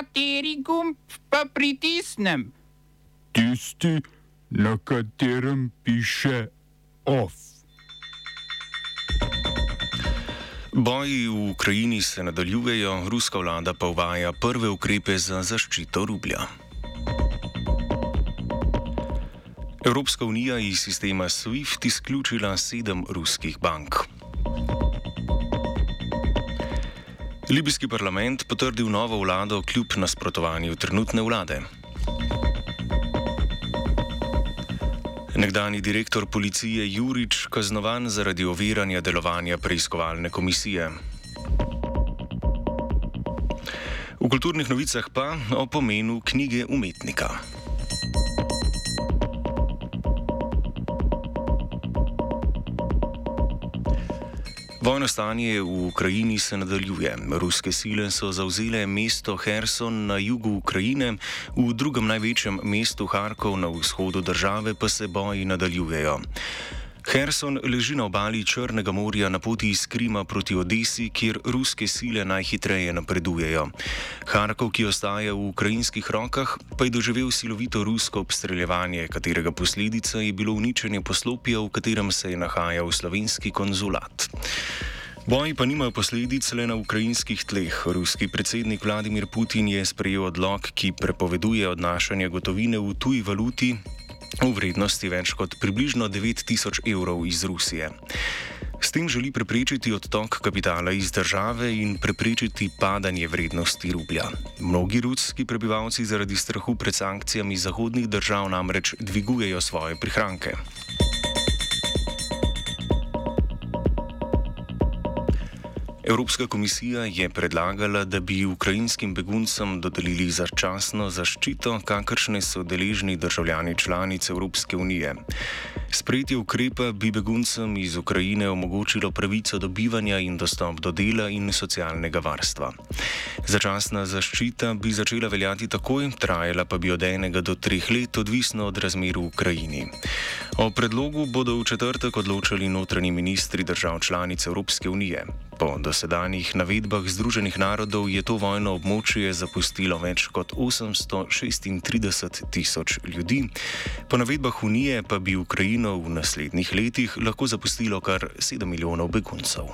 Kateri gumb pa pritisnem? Tisti, na katerem piše OF. Boji v Ukrajini se nadaljujejo, ruska vlada pa uvaja prve ukrepe za zaščito rublja. Evropska unija iz sistema SWIFT izključila sedem ruskih bank. Libijski parlament potrdil novo vlado kljub nasprotovanju trenutne vlade. Nekdani direktor policije Jurič kaznovan zaradi oviranja delovanja preiskovalne komisije. V kulturnih novicah pa o pomenu knjige umetnika. Vojno stanje v Ukrajini se nadaljuje. Ruske sile so zauzele mesto Herson na jugu Ukrajine, v drugem največjem mestu Harkov na vzhodu države pa se boji nadaljujejo. Herson leži na obali Črnega morja na poti iz Krima proti Odesi, kjer ruske sile najhitreje napredujejo. Harkov, ki ostaja v ukrajinskih rokah, pa je doživel silovito rusko obstreljevanje, katerega posledica je bilo uničenje poslopja, v katerem se je nahajal slovenski konzulat. Boji pa nimajo posledic le na ukrajinskih tleh. Ruski predsednik Vladimir Putin je sprejel odlog, ki prepoveduje odnašanje gotovine v tuji valuti v vrednosti več kot približno 9000 evrov iz Rusije. S tem želi preprečiti odtok kapitala iz države in preprečiti padanje vrednosti rublja. Mnogi ruski prebivalci zaradi strahu pred sankcijami zahodnih držav namreč dvigujejo svoje prihranke. Evropska komisija je predlagala, da bi ukrajinskim beguncem dodelili začasno zaščito, kakršne so deležni državljani članic Evropske unije. Sprejetje ukrepa bi beguncem iz Ukrajine omogočilo pravico do bivanja in dostop do dela in socialnega varstva. Začasna zaščita bi začela veljati takoj, trajala pa bi od enega do treh let, odvisno od razmer v Ukrajini. O predlogu bodo v četrtek odločali notranji ministri držav članic Evropske unije. Po dosedanjih navedbah Združenih narodov je to vojno območje zapustilo več kot 836 tisoč ljudi, po navedbah Unije pa bi Ukrajino v naslednjih letih lahko zapustilo kar 7 milijonov beguncev.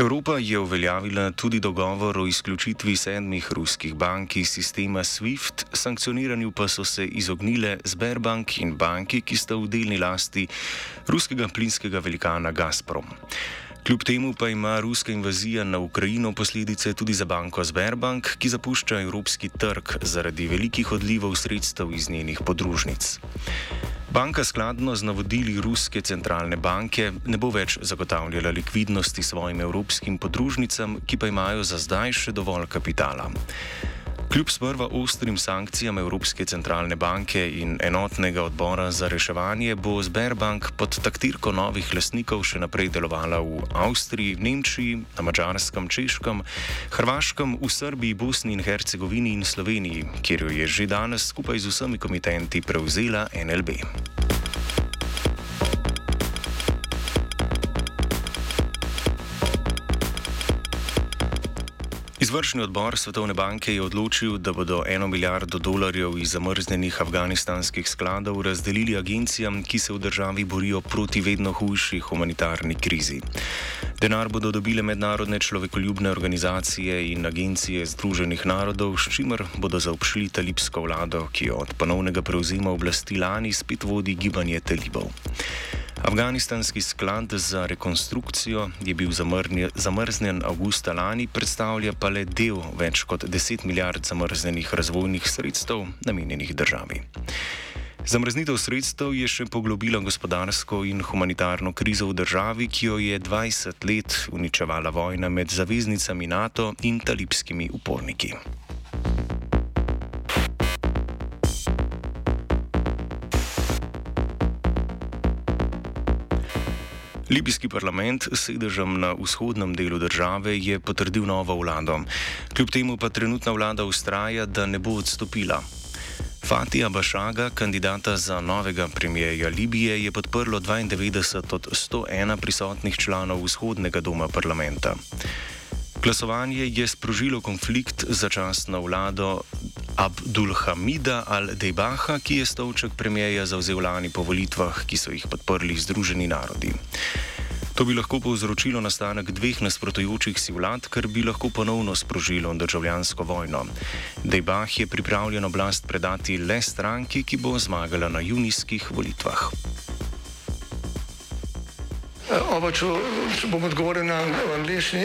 Evropa je uveljavila tudi dogovor o izključitvi sedmih ruskih bank iz sistema SWIFT, sankcioniranju pa so se izognile Sberbank in banki, ki sta v delni lasti ruskega plinskega velikana Gazprom. Kljub temu pa ima ruska invazija na Ukrajino posledice tudi za banko Sberbank, ki zapušča evropski trg zaradi velikih odlivov sredstev iz njenih podružnic. Banka skladno z navodili Ruske centralne banke ne bo več zagotavljala likvidnosti svojim evropskim podružnicam, ki pa imajo za zdaj še dovolj kapitala. Kljub sprva ostrim sankcijam Evropske centralne banke in enotnega odbora za reševanje bo Sberbank pod taktirko novih lasnikov še naprej delovala v Avstriji, Nemčiji, na Mačarskem, Češkem, Hrvaškem, v Srbiji, Bosni in Hercegovini in Sloveniji, kjer jo je že danes skupaj z vsemi komitenti prevzela NLB. Izvršni odbor Svetovne banke je odločil, da bodo eno milijardo dolarjev iz zamrznjenih afganistanskih skladov razdelili agencijam, ki se v državi borijo proti vedno hujši humanitarni krizi. Denar bodo dobile mednarodne človekoljubne organizacije in agencije Združenih narodov, s čimer bodo zaobšli talibsko vlado, ki jo od ponovnega prevzema oblasti lani spet vodi gibanje talibov. Afganistanski sklad za rekonstrukcijo je bil zamrznjen avgusta lani, predstavlja pa le del več kot 10 milijard zamrznjenih razvojnih sredstev namenjenih državi. Zamrznitev sredstev je še poglobila gospodarsko in humanitarno krizo v državi, ki jo je 20 let uničevala vojna med zaveznicami NATO in talibskimi uporniki. Libijski parlament s sedežem na vzhodnem delu države je potrdil novo vlado. Kljub temu pa trenutna vlada ustraja, da ne bo odstopila. Fatija Bašaga, kandidata za novega premijeja Libije, je podprlo 92 od 101 prisotnih članov vzhodnega doma parlamenta. Glasovanje je sprožilo konflikt z začasno vlado Abdulhamida al-Debaha, ki je stolček premijeja zauzel lani po volitvah, ki so jih podprli Združeni narodi. To bi lahko povzročilo nastanek dveh nasprotujočih si vlad, kar bi lahko ponovno sprožilo državljansko vojno. Debah je pripravljen oblast predati le stranki, ki bo zmagala na junijskih volitvah. Oba, če, če bom odgovoril na angliški.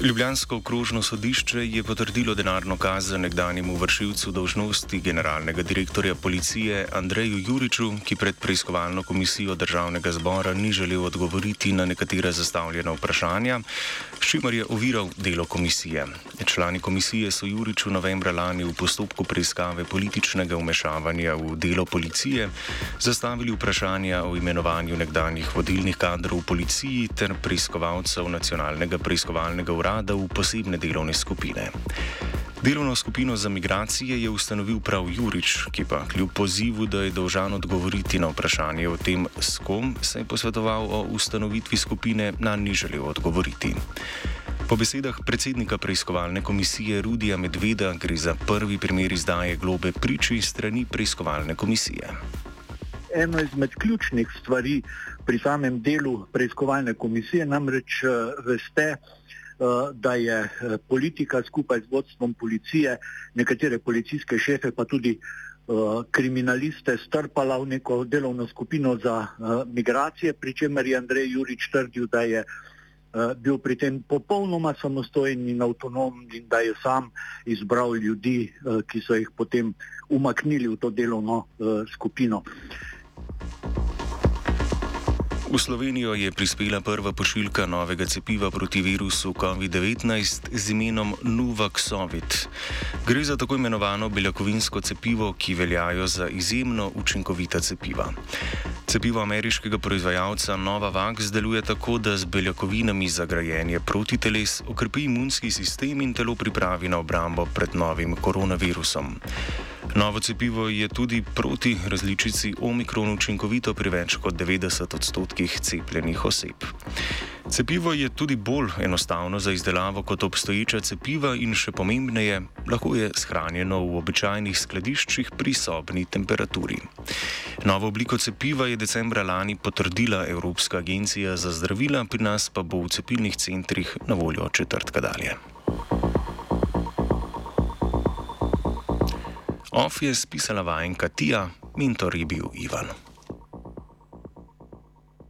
Ljubljansko okrožno sodišče je potrdilo denarno kazen nekdanjemu vršilcu dolžnosti generalnega direktorja policije Andreju Juriču, ki pred preiskovalno komisijo državnega zbora ni želel odgovoriti na nekatera zastavljena vprašanja, s čimer je oviral delo komisije. Člani komisije so Juriču novembra lani v postopku preiskave političnega umešavanja v delo policije zastavili vprašanja o imenovanju nekdanjih vodilnih kadrov v policiji ter preiskovalcev nacionalnega preiskovalnega urada urada v posebne delovne skupine. Delovno skupino za migracije je ustanovil prav Jurič, ki pa kljub pozivu, da je dolžan odgovoriti na vprašanje o tem, s kom se je posvetoval o ustanovitvi skupine, na ni želel odgovoriti. Po besedah predsednika preiskovalne komisije Rudija Medveda gre za prvi primer izdaje globe priči strani preiskovalne komisije. eno izmed ključnih stvari pri samem delu preiskovalne komisije, namreč eh, veste, eh, da je eh, politika skupaj z vodstvom policije, nekatere policijske šefe pa tudi kriminaliste strpala v neko delovno skupino za migracije, pri čemer je Andrej Jurič trdil, da je bil pri tem popolnoma samostojen in avtonomen in da je sam izbral ljudi, ki so jih potem umaknili v to delovno skupino. V Slovenijo je prispela prva pošiljka novega cepiva proti virusu COVID-19 z imenom Nuvaxovid. Gre za tako imenovano beljakovinsko cepivo, ki veljajo za izjemno učinkovita cepiva. Cepivo ameriškega proizvajalca Novavax deluje tako, da z beljakovinami za grajenje protiteles okrepi imunski sistem in telo pripravi na obrambo pred novim koronavirusom. Novo cepivo je tudi proti različici Omikron učinkovito pri več kot 90 odstotkih cepljenih oseb. Cepivo je tudi bolj enostavno za izdelavo kot obstoječa cepiva in še pomembneje, lahko je shranjeno v običajnih skladiščih pri sobni temperaturi. Novo obliko cepiva je decembra lani potrdila Evropska agencija za zdravila, pri nas pa bo v cepilnih centrih na voljo četrtka dalje. Of je spisala vajenka Tija, mentor je bil Ivan.